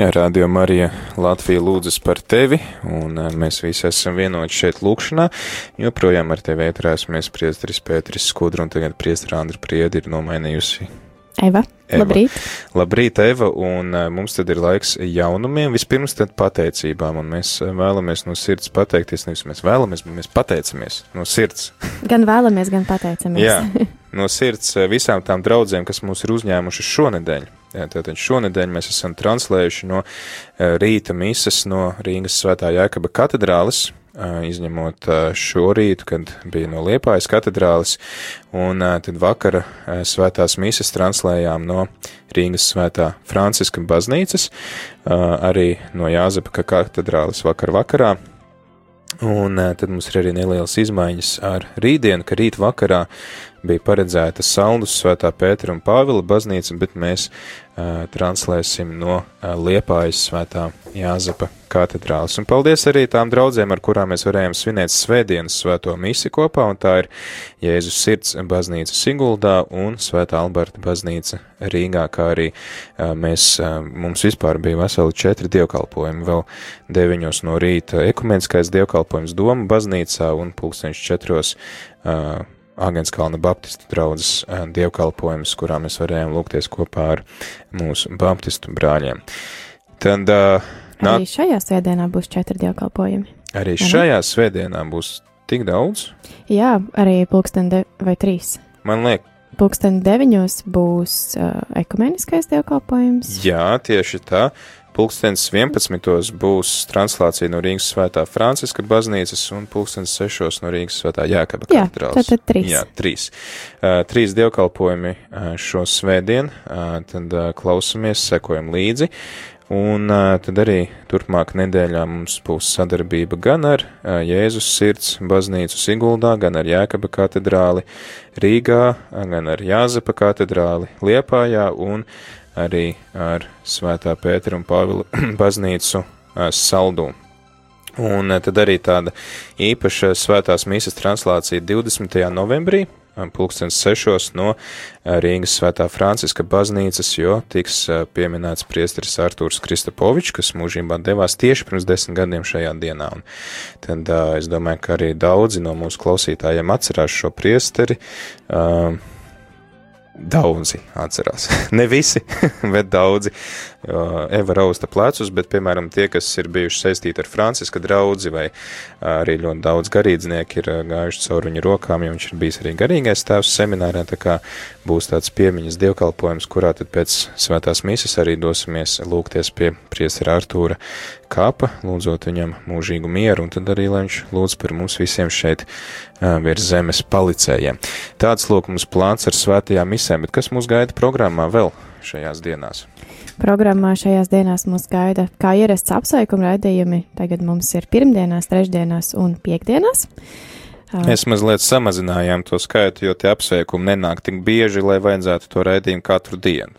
Jā, Rādio Marija Latvija lūdzas par tevi, un mēs visi esam vienoti šeit lūkšanā. Joprojām ar tevi ētrēsimies priesteris Pēteris Skudru, un tagad priestera Andra Priedi ir nomainījusi. Eva, Eva, labrīt! Labrīt, Eva, un mums tad ir laiks jaunumiem, vispirms tad pateicībām, un mēs vēlamies no sirds pateikties, nevis mēs vēlamies, bet mēs pateicamies no sirds. Gan vēlamies, gan pateicamies. Jā, no sirds visām tām draudzēm, kas mūs ir uzņēmuši šonedēļ Tātad šonadēļ mēs esam translējuši no rīta misas no Rīgas svētā Jēkaba katedrālis, izņemot šo rītu, kad bija no Liepājas katedrālis, un tad vakara svētās misas translējām no Rīgas svētā Franciska baznīcas, arī no Jāzepa katedrālis vakar vakarā, Un tad mums ir arī nelielas izmaiņas ar rītdienu, ka rīt vakarā bija paredzēta Saldus svētā Pētera un Pāvila baznīca, bet mēs translēsim no uh, Liepājas svētā Jāzepa katedrālis. Un paldies arī tām draudzēm, ar kurām mēs varējām svinēt svētdienas svēto misi kopā, un tā ir Jēzus sirds baznīca Siguldā un Svētā Alberta baznīca Rīgā, kā arī mēs, mums vispār bija veseli četri dievkalpojumi, vēl deviņos no rīta ekumeniskais dievkalpojums Doma baznīcā un pulksteņš četros uh, Āgenskalna Baptistu draudzes dievkalpojums, kurā mēs varējām lūgties kopā ar mūsu Baptistu brāļiem. Tad uh, Nā... Arī šajā svētdienā būs četri dievkalpojumi. Arī šajā svētdienā būs tik daudz? Jā, arī pulksten de... vai trīs. Man liekas, Pūksteni deviņos būs uh, ekumeniskais dievkalpojums. Jā, tieši tā. Pūkstens 11. būs translācija no Rīgas svētā Franciska baznīcas un pūkstens 6. no Rīgas svētā Jēkaba katedrāls. Jā, tad trīs. Jā, trīs. Uh, trīs dievkalpojumi uh, šo svētdien, uh, tad uh, klausamies, sekojam līdzi. Un uh, tad arī turpmāk nedēļā mums būs sadarbība gan ar uh, Jēzus sirds baznīcu Siguldā, gan ar Jēkaba katedrāli Rīgā, gan ar Jāzepa katedrāli Liepājā un arī ar Svētā Pētera un Pāvila baznīcu uh, Saldū. Un tad arī tāda īpaša svētās mīsas translācija 20. novembrī, pulkstens sešos no Rīgas svētā Franciska baznīcas, jo tiks pieminēts priesteris Artūrs Kristapovičs, kas mūžībā devās tieši pirms desmit gadiem šajā dienā. Un tad es domāju, ka arī daudzi no mūsu klausītājiem atcerās šo priesteri. Uh, Daudzi atcerās. ne visi, bet daudzi. Eva rausta plecus, bet, piemēram, tie, kas ir bijuši saistīti ar Franciska draudzi, vai arī ļoti daudz garīdznieki ir gājuši caur viņa rokām, jo viņš ir bijis arī garīgais tēvs seminārā, tā kā būs tāds piemiņas dievkalpojums, kurā tad pēc svētās mīsas arī dosimies lūgties pie priestera Artūra kapa, lūdzot viņam mūžīgu mieru, un tad arī, lai viņš lūdz par mums visiem šeit virs zemes palicējiem. Tāds lūk mums plāns ar svētajām misēm, bet kas mūs gaida programmā vēl šajās dienās? Programmā šajās dienās mūs gaida kā ierasts apsveikuma raidījumi. Tagad mums ir pirmdienās, trešdienās un piekdienās. Mēs mazliet samazinājām to skaitu, jo tie apsveikumi nenāk tik bieži, lai vajadzētu to raidījumu katru dienu.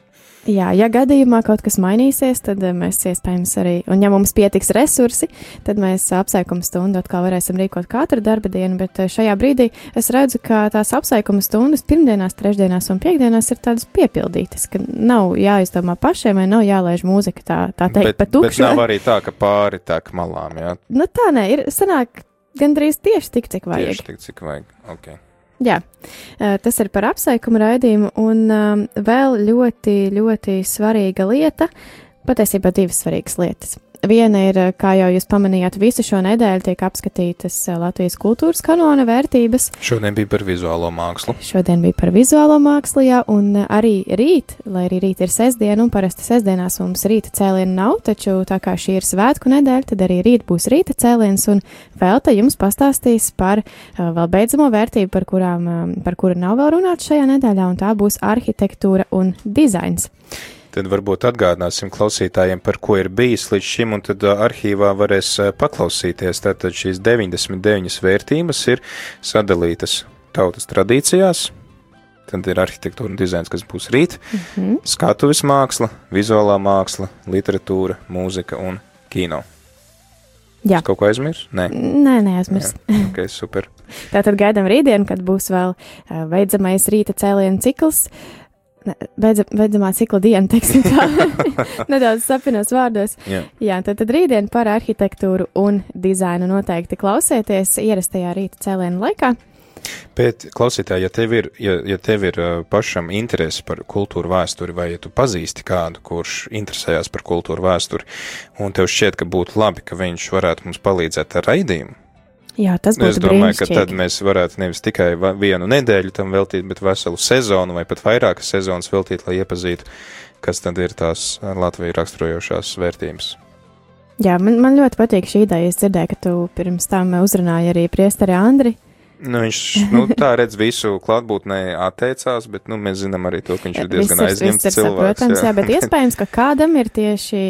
Jā, ja gadījumā kaut kas mainīsies, tad eh, mēs iespējams arī, un ja mums pietiks resursi, tad mēs apsveikuma stundu atkal varēsim rīkot katru darba dienu, bet eh, šajā brīdī es redzu, ka tās apsveikuma stundas pirmdienās, trešdienās un piekdienās ir tādas piepildītas, ka nav jāizdomā pašiem vai nav jālaiž mūzika tā, tā teikt bet, pa tukšu. Bet nav arī tā, ka pāri tek malām, jā? Nu tā nē, ir sanāk gandrīz tieši tik, cik vajag. Tieši tik, cik vajag, ok. Jā, tas ir par apsveikumu raidījumu, un vēl ļoti, ļoti svarīga lieta, patiesībā divas svarīgas lietas. Viena ir, eh, kā jau jūs pamanījāt, visu šo nedēļu tiek apskatītas eh, Latvijas kultūras kanona vērtības. Šodien bija par vizuālo mākslu. Šodien bija par vizuālo mākslu, jā, un eh, arī rīt, lai arī rīt ir sestdiena, un parasti sestdienās mums rīta cēliena nav, taču tā kā šī ir svētku nedēļa, tad arī rīt būs rīta cēliens, un vēl te jums pastāstīs par vēl beidzamo vērtību, par, kurām, par kuru nav vēl runāts šajā nedēļā, un tā būs arhitektūra un dizains tad varbūt atgādināsim klausītājiem, par ko ir bijis līdz šim, un tad arhīvā varēs paklausīties. Tātad šīs 99 vērtības ir sadalītas tautas tradīcijās, tad ir arhitektūra un dizains, kas būs rīt, mm -hmm. skatuves māksla, vizuālā māksla, literatūra, mūzika un kino. Jā. Es kaut ko aizmirsu? Nē, nē neaizmirsu. ok, super. Tātad gaidām rītdienu, kad būs vēl uh, veidzamais rīta cēlienu cikls. Beidza, beidzamā cikla diena, teiksim tā, nedaudz sapinos vārdos. Jā, Jā tad, tad rītdien par arhitektūru un dizainu noteikti klausieties ierastajā rīta cēlienu laikā. Bet, klausītāji, ja tev ir, ja, ja tev ir pašam interese par kultūru vēsturi, vai ja tu pazīsti kādu, kurš interesējās par kultūru vēsturi, un tev šķiet, ka būtu labi, ka viņš varētu mums palīdzēt ar raidījumu, Jā, tas būtu. Es domāju, ka tad mēs varētu nevis tikai vienu nedēļu tam veltīt, bet veselu sezonu vai pat vairākas sezonas veltīt, lai iepazītu, kas tad ir tās Latvijas raksturojošās vērtības. Jā, man, man ļoti patīk šī ideja. Es dzirdēju, ka tu pirms tam uzrunāji arī priesteri Andri. Nu, viņš nu, tā redz visu klātbūtnē atteicās, bet nu, mēs zinām arī to, ka viņš ir diezgan viss aizņemts viss cilvēks. Saprotams, jā. jā, bet iespējams, ka kādam ir tieši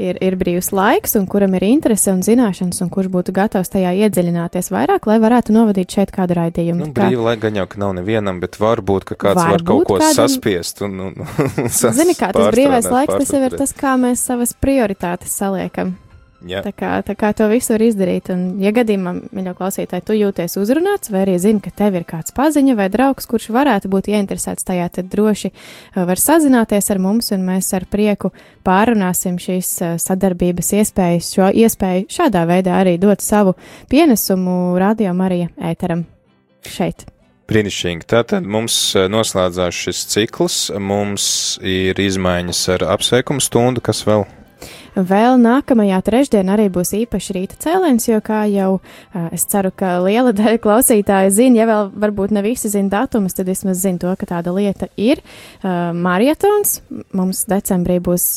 ir, ir brīvs laiks un kuram ir interese un zināšanas un kurš būtu gatavs tajā iedziļināties vairāk, lai varētu novadīt šeit kādu raidījumu. Nu, brīva laika gan jau, ka nav nevienam, bet varbūt, ka kāds var, var kaut ko kādam... saspiest un, un, un sas, Zini, kā tas brīvais laiks, tas jau ir tas, kā mēs savas prioritātes saliekam. Jā. Tā, kā, tā kā to visu var izdarīt. Un, ja gadījumā, mīļo klausītāji, tu jūties uzrunāts, vai arī zini, ka tev ir kāds paziņa vai draugs, kurš varētu būt ieinteresēts tajā, tad droši uh, var sazināties ar mums, un mēs ar prieku pārunāsim šīs uh, sadarbības iespējas, šo iespēju šādā veidā arī dot savu pienesumu radio Marija ēteram šeit. Brīnišķīgi. Tātad mums uh, noslēdzās šis cikls, mums ir izmaiņas ar apsveikumu stundu, kas vēl? Vēl nākamajā trešdienā arī būs īpaši rīta cēliens, jo, kā jau es ceru, ka liela daļa klausītāju zina, ja vēl varbūt ne visi zina datumus, tad vismaz zina to, ka tāda lieta ir. Marietons mums decembrī būs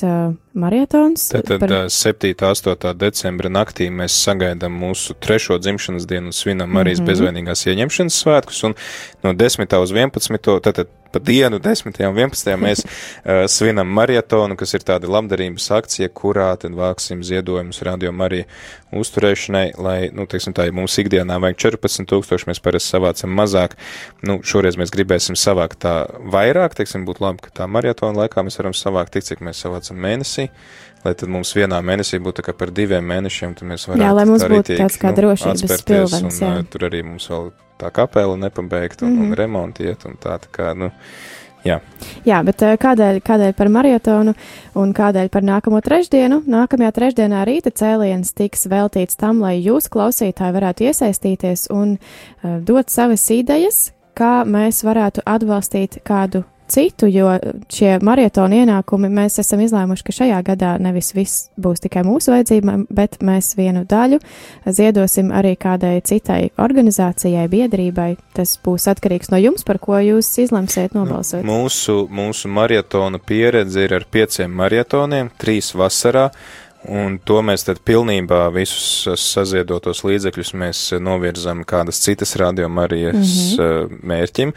marietons. Tātad par... 7. un 8. decembra naktī mēs sagaidām mūsu trešo dzimšanas dienu un svinam Marijas mm -hmm. bezvainīgās ieņemšanas svētkus, un no 10. uz 11. tātad pa dienu 10. un 11. mēs uh, svinam marietonu, kas ir tāda labdarības akcija, kurā tad vāksim ziedojumus radio Mariju uzturēšanai, lai, nu, teiksim tā, ja mums ikdienā vajag 14 tūkstoši, mēs parasti savācam mazāk, nu, šoreiz mēs gribēsim savākt tā vairāk, teiksim, būtu labi, ka tā marietona laikā mēs varam savākt tik, cik mēs savācam mēnesī, lai tad mums vienā mēnesī būtu par diviem mēnešiem, tad mēs varētu jā, lai mums būtu tāds kā nu, drošības pilvens, un, jā. Tur arī mums vēl tā kapela nepabeigta un, mm -hmm. un mhm. remontiet un tā, tā kā, nu, Jā. Jā, bet kādēļ, kādēļ par maratonu un kādēļ par nākamo trešdienu? Nākamajā trešdienā rīta cēliens tiks veltīts tam, lai jūs, klausītāji, varētu iesaistīties un uh, dot savas idejas, kā mēs varētu atbalstīt kādu citu, jo šie marietona ienākumi mēs esam izlēmuši, ka šajā gadā nevis viss būs tikai mūsu vajadzībām, bet mēs vienu daļu ziedosim arī kādai citai organizācijai, biedrībai. Tas būs atkarīgs no jums, par ko jūs izlemsiet nobalsot. Mūsu, mūsu marietona pieredze ir ar pieciem marietoniem, trīs vasarā. Un to mēs tad pilnībā visus saziedotos līdzekļus mēs novirzam kādas citas radiomārijas mm -hmm. mērķim.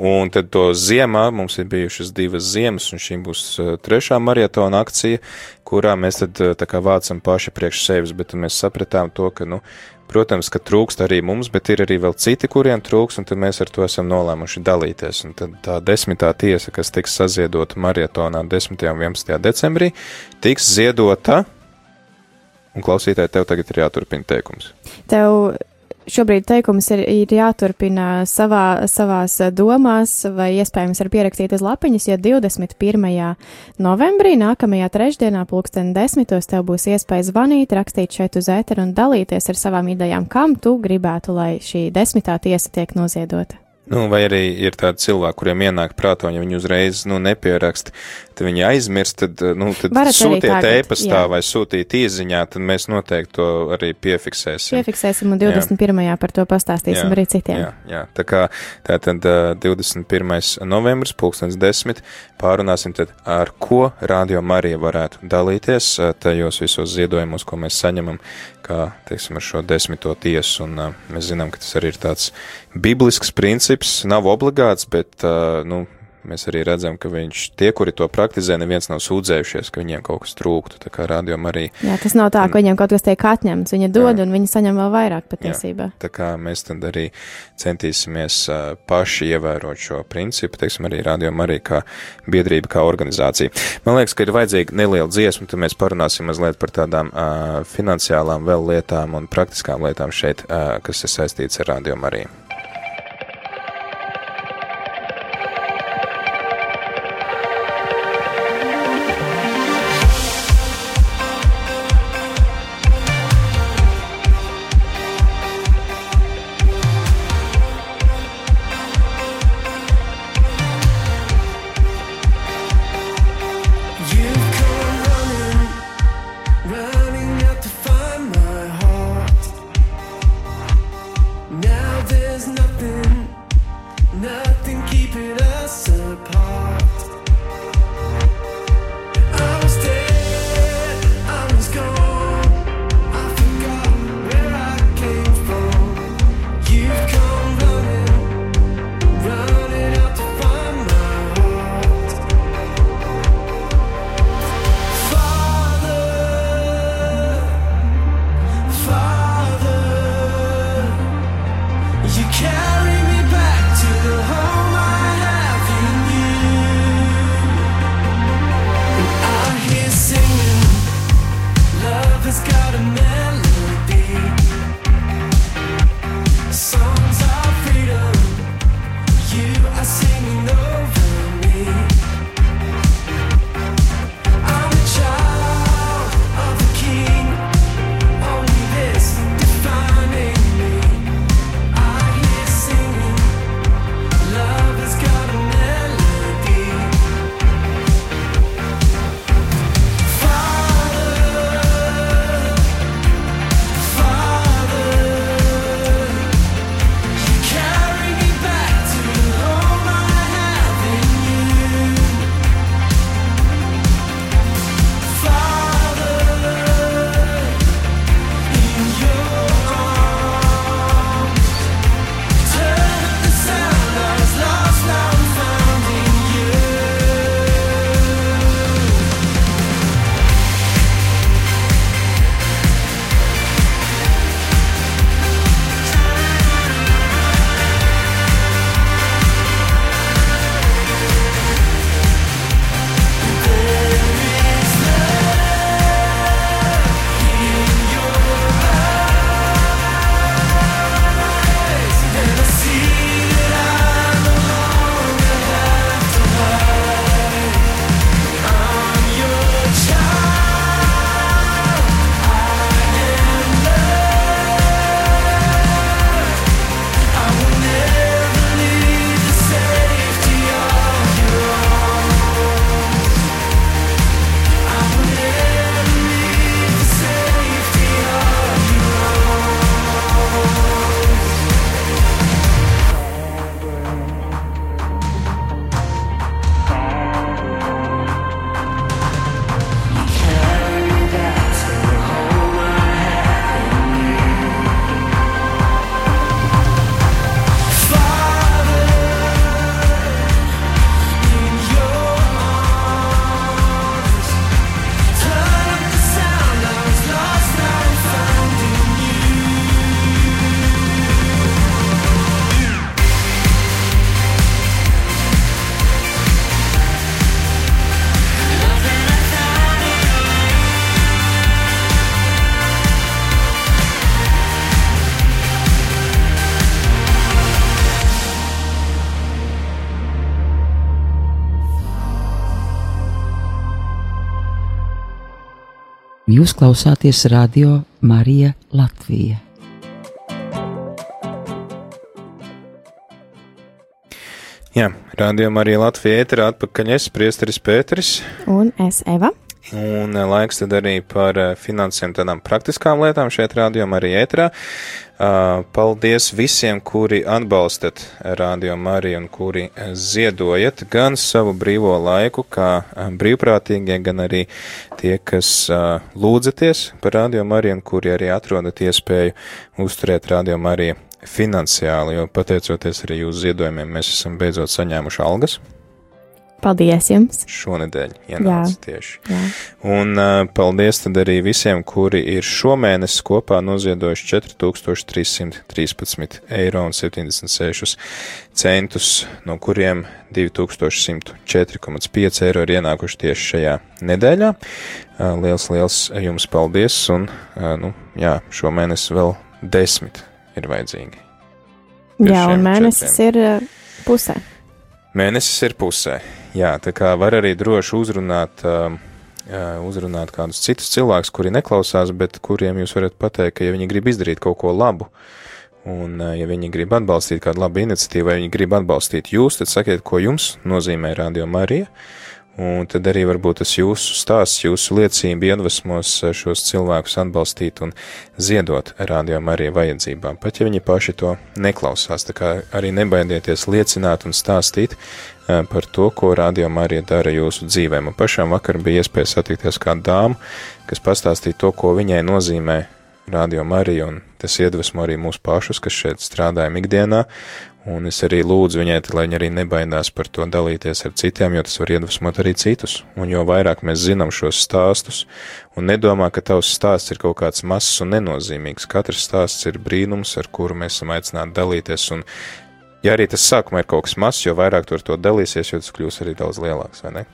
Un tad to ziemā mums ir bijušas divas ziemas, un šī būs trešā marietona akcija, kurā mēs tad tā kā vācam paši priekš sevis, bet mēs sapratām to, ka, nu, Protams, ka trūkst arī mums, bet ir arī vēl citi, kuriem trūks, un tad mēs ar to esam nolēmuši dalīties. Un tad tā desmitā tiesa, kas tiks saziedota marietonā 10. un 11. decembrī, tiks ziedota. Un klausītāji, tev tagad ir jāturpina teikums. Tev šobrīd teikums ir, ir jāturpina savā, savās domās, vai iespējams ar pierakstīt uz lapiņas, jo 21. novembrī, nākamajā trešdienā, pulksten desmitos, tev būs iespēja zvanīt, rakstīt šeit uz ēteru un dalīties ar savām idejām, kam tu gribētu, lai šī desmitā tiesa tiek noziedota. Nu, vai arī ir tādi cilvēki, kuriem ienāk prātā, un ja viņi uzreiz nu, nepieraksta, tad viņi aizmirst, tad, nu, tad Varat sūtiet ēpastā vai sūtīt īziņā, tad mēs noteikti to arī piefiksēsim. Piefiksēsim un 21. Jā. par to pastāstīsim jā, arī citiem. Jā, jā, tā kā tātad 21. novembris, pulkstens 10, pārunāsim tad, ar ko Radio Marija varētu dalīties tajos visos ziedojumos, ko mēs saņemam kā, teiksim, ar šo desmito tiesu, un mēs zinām, ka tas arī ir tāds biblisks princips, nav obligāts, bet, nu, mēs arī redzam, ka viņš, tie, kuri to praktizē, neviens nav sūdzējušies, ka viņiem kaut kas trūktu, tā kā rādījum arī. Jā, tas nav tā, ka viņiem kaut kas tiek atņemts, viņi dod jā. un viņi saņem vēl vairāk patiesībā. Jā, tā kā mēs tad arī centīsimies uh, paši ievērot šo principu, teiksim, arī rādījum arī kā biedrība, kā organizācija. Man liekas, ka ir vajadzīga neliela dziesma, tad mēs parunāsim mazliet par tādām uh, finansiālām vēl lietām un praktiskām lietām šeit, uh, kas ir saistīts ar rādījumu arī. Nothing keeping us apart. never Jūs klausāties radio Marija Latvija. Jā, rādījumā arī Latvija ēterā atpakaļ es, priesteris Pēteris. Un es Eva. Un eh, laiks tad arī par eh, finansēm tādām praktiskām lietām šeit rādījumā arī ēterā. Paldies visiem, kuri atbalstat Rādio Mariju un kuri ziedojat gan savu brīvo laiku, kā brīvprātīgie, gan arī tie, kas lūdzaties par Rādio Mariju un kuri arī atrodat iespēju uzturēt Rādio Mariju finansiāli, jo pateicoties arī jūsu ziedojumiem, mēs esam beidzot saņēmuši algas. Paldies jums! Šonedēļ ienāca jā, tieši. Jā. Un uh, paldies tad arī visiem, kuri ir šomēnes kopā noziedojuši 4313 eiro un 76 centus, no kuriem 2104,5 eiro ir ienākuši tieši šajā nedēļā. Uh, liels, liels jums paldies un, uh, nu, jā, šomēnes vēl desmit ir vajadzīgi. Jā, un mēnesis četriem. ir pusē. Mēnesis ir pusē. Jā, tā kā var arī droši uzrunāt, uh, uzrunāt kādus citus cilvēkus, kuri neklausās, bet kuriem jūs varat pateikt, ka ja viņi grib izdarīt kaut ko labu, un uh, ja viņi grib atbalstīt kādu labu iniciatīvu, vai viņi grib atbalstīt jūs, tad sakiet, ko jums nozīmē Radio Marija. Un tad arī varbūt tas jūsu stāsts, jūsu liecība iedvesmos šos cilvēkus atbalstīt un ziedot rādījumā arī vajadzībām, pat ja viņi paši to neklausās. Tā kā arī nebaidieties liecināt un stāstīt par to, ko rādījumā arī dara jūsu dzīvē. Man pašām vakar bija iespēja satikties kādu dāmu, kas pastāstīja to, ko viņai nozīmē rādījumā arī, un tas iedvesmo arī mūsu pašus, kas šeit strādājam ikdienā, un es arī lūdzu viņai, lai viņa arī nebaidās par to dalīties ar citiem, jo tas var iedvesmot arī citus, un jo vairāk mēs zinām šos stāstus, un nedomā, ka tavs stāsts ir kaut kāds mazs un nenozīmīgs, katrs stāsts ir brīnums, ar kuru mēs esam aicināti dalīties, un ja arī tas sākumā ir kaut kas mazs, jo vairāk tu ar to dalīsies, jo tas kļūs arī daudz lielāks, vai ne?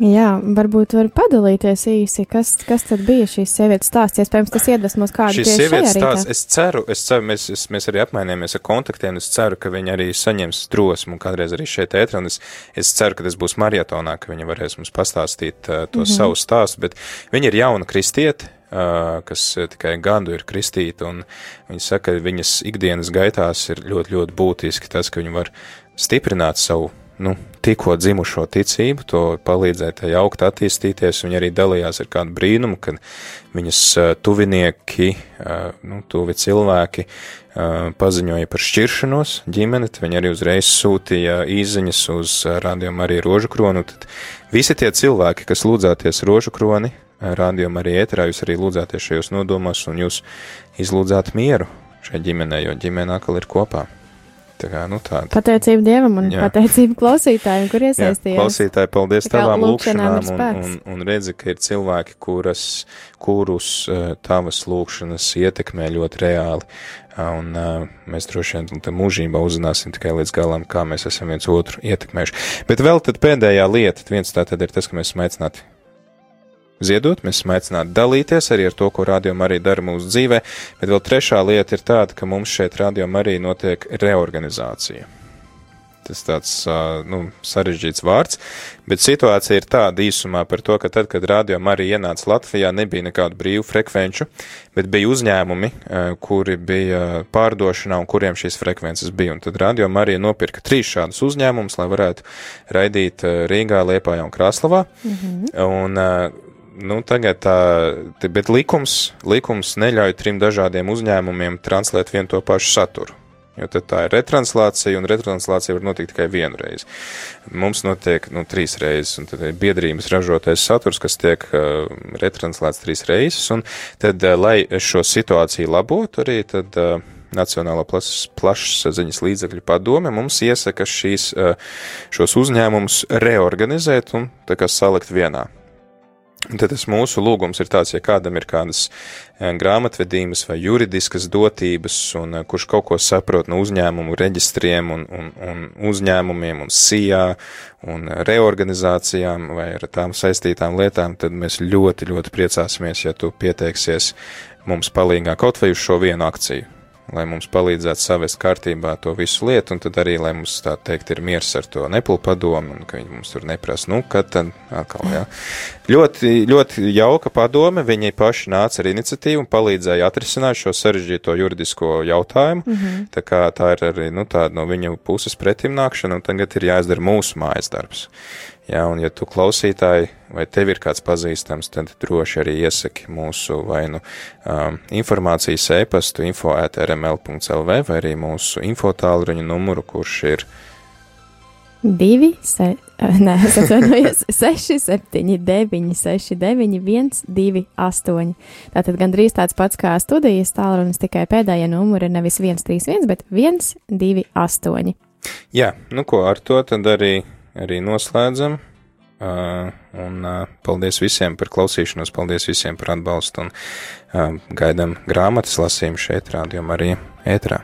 Jā, varbūt var padalīties īsi, kas, kas tad bija šīs sievietes stāsts. Iespējams, tas iedvesmos kādu šīs sievietes stāsts. Es ceru, es ceru, mēs, es, mēs arī apmainījāmies ar kontaktiem. Es ceru, ka viņi arī saņems drosmu un kādreiz arī šeit ētrā. Es, es ceru, ka tas būs marietonā, ka viņi varēs mums pastāstīt uh, to mm -hmm. savu stāstu. Bet viņi ir jauna kristieti, uh, kas tikai gadu ir kristīta, un viņi saka, ka viņas ikdienas gaitās ir ļoti, ļoti būtiski tas, ka viņi var stiprināt savu nu, tikko dzimušo ticību, to palīdzēt tai augt, attīstīties. Viņa arī dalījās ar kādu brīnumu, kad viņas tuvinieki, nu, tuvi cilvēki paziņoja par šķiršanos ģimeni, tad viņi arī uzreiz sūtīja īziņas uz rādījumu arī rožu kronu. Tad visi tie cilvēki, kas lūdzāties rožu kroni, rādījumu arī ēterā, jūs arī lūdzāties šajos nodomos un jūs izlūdzāt mieru šai ģimenei, jo ģimene atkal ir kopā. Tā kā, nu, tāda. Pateicība Dievam un jā. pateicība klausītājiem, kur iesaistījās. Jā, klausītāji, paldies tā tavām lūkšanām un, un, un redzi, ka ir cilvēki, kuras, kurus uh, tavas lūkšanas ietekmē ļoti reāli. Un uh, mēs droši vien tam mūžībā uzzināsim tikai līdz galam, kā mēs esam viens otru ietekmējuši. Bet vēl tad pēdējā lieta, viens tā tad ir tas, ka mēs esam aicināti ziedot, mēs esam aicināti dalīties arī ar to, ko rādījuma arī dara mūsu dzīvē, bet vēl trešā lieta ir tāda, ka mums šeit rādījuma arī notiek reorganizācija. Tas tāds, nu, sarežģīts vārds, bet situācija ir tāda īsumā par to, ka tad, kad rādījuma arī ienāca Latvijā, nebija nekādu brīvu frekvenču, bet bija uzņēmumi, kuri bija pārdošanā un kuriem šīs frekvences bija. Un tad rādījuma arī nopirka trīs šādus uzņēmumus, lai varētu raidīt Rīgā, Liepājā un Krāslavā. Mm -hmm. Un, nu, tagad tā, bet likums, likums neļauj trim dažādiem uzņēmumiem translēt vienu to pašu saturu. Jo tad tā ir retranslācija, un retranslācija var notikt tikai vienu reizi. Mums notiek nu, trīs reizes, un tad ir biedrības ražotais saturs, kas tiek uh, retranslēts trīs reizes, un tad, uh, lai šo situāciju labotu, arī tad. Uh, Nacionālā plašsaziņas līdzekļu padome mums iesaka šīs, uh, šos uzņēmumus reorganizēt un salikt vienā Tad tas mūsu lūgums ir tāds, ja kādam ir kādas e, grāmatvedības vai juridiskas dotības, un e, kurš kaut ko saprot no uzņēmumu reģistriem un, un, un uzņēmumiem un SIA un reorganizācijām vai ar tām saistītām lietām, tad mēs ļoti, ļoti priecāsimies, ja tu pieteiksies mums palīgā kaut vai uz šo vienu akciju. Lai mums palīdzētu savest kārtībā to visu lietu, un tad arī, lai mums tā teikt ir miers ar to nepulu padomu, un ka viņi mums tur neprasa, nu, kad tad atkal, jā. Ļoti, ļoti jauka padome, viņi paši nāca ar iniciatīvu un palīdzēja atrisināt šo sarežģīto juridisko jautājumu, mm -hmm. tā kā tā ir arī, nu, tāda no viņu puses pretimnākšana, un tagad ir jāizdara mūsu mājas darbs. Jā, un ja tu klausītāji vai tev ir kāds pazīstams, tad droši arī iesaki mūsu vai nu um, informācijas e-pastu info at rml.lv vai arī mūsu infotālruņa numuru, kurš ir 2, se, nē, es atvainojos, 6, 7, 9, 6, 9, 1, 2, 8. Tātad gandrīz tāds pats kā studijas tālrunis, tikai pēdējie numuri ir nevis 1, 3, 1, bet 1, 2, 8. Jā, nu ko ar to tad arī arī noslēdzam. Uh, un uh, paldies visiem par klausīšanos, paldies visiem par atbalstu un uh, gaidām grāmatas lasījumu šeit, rādījumā arī ētrā.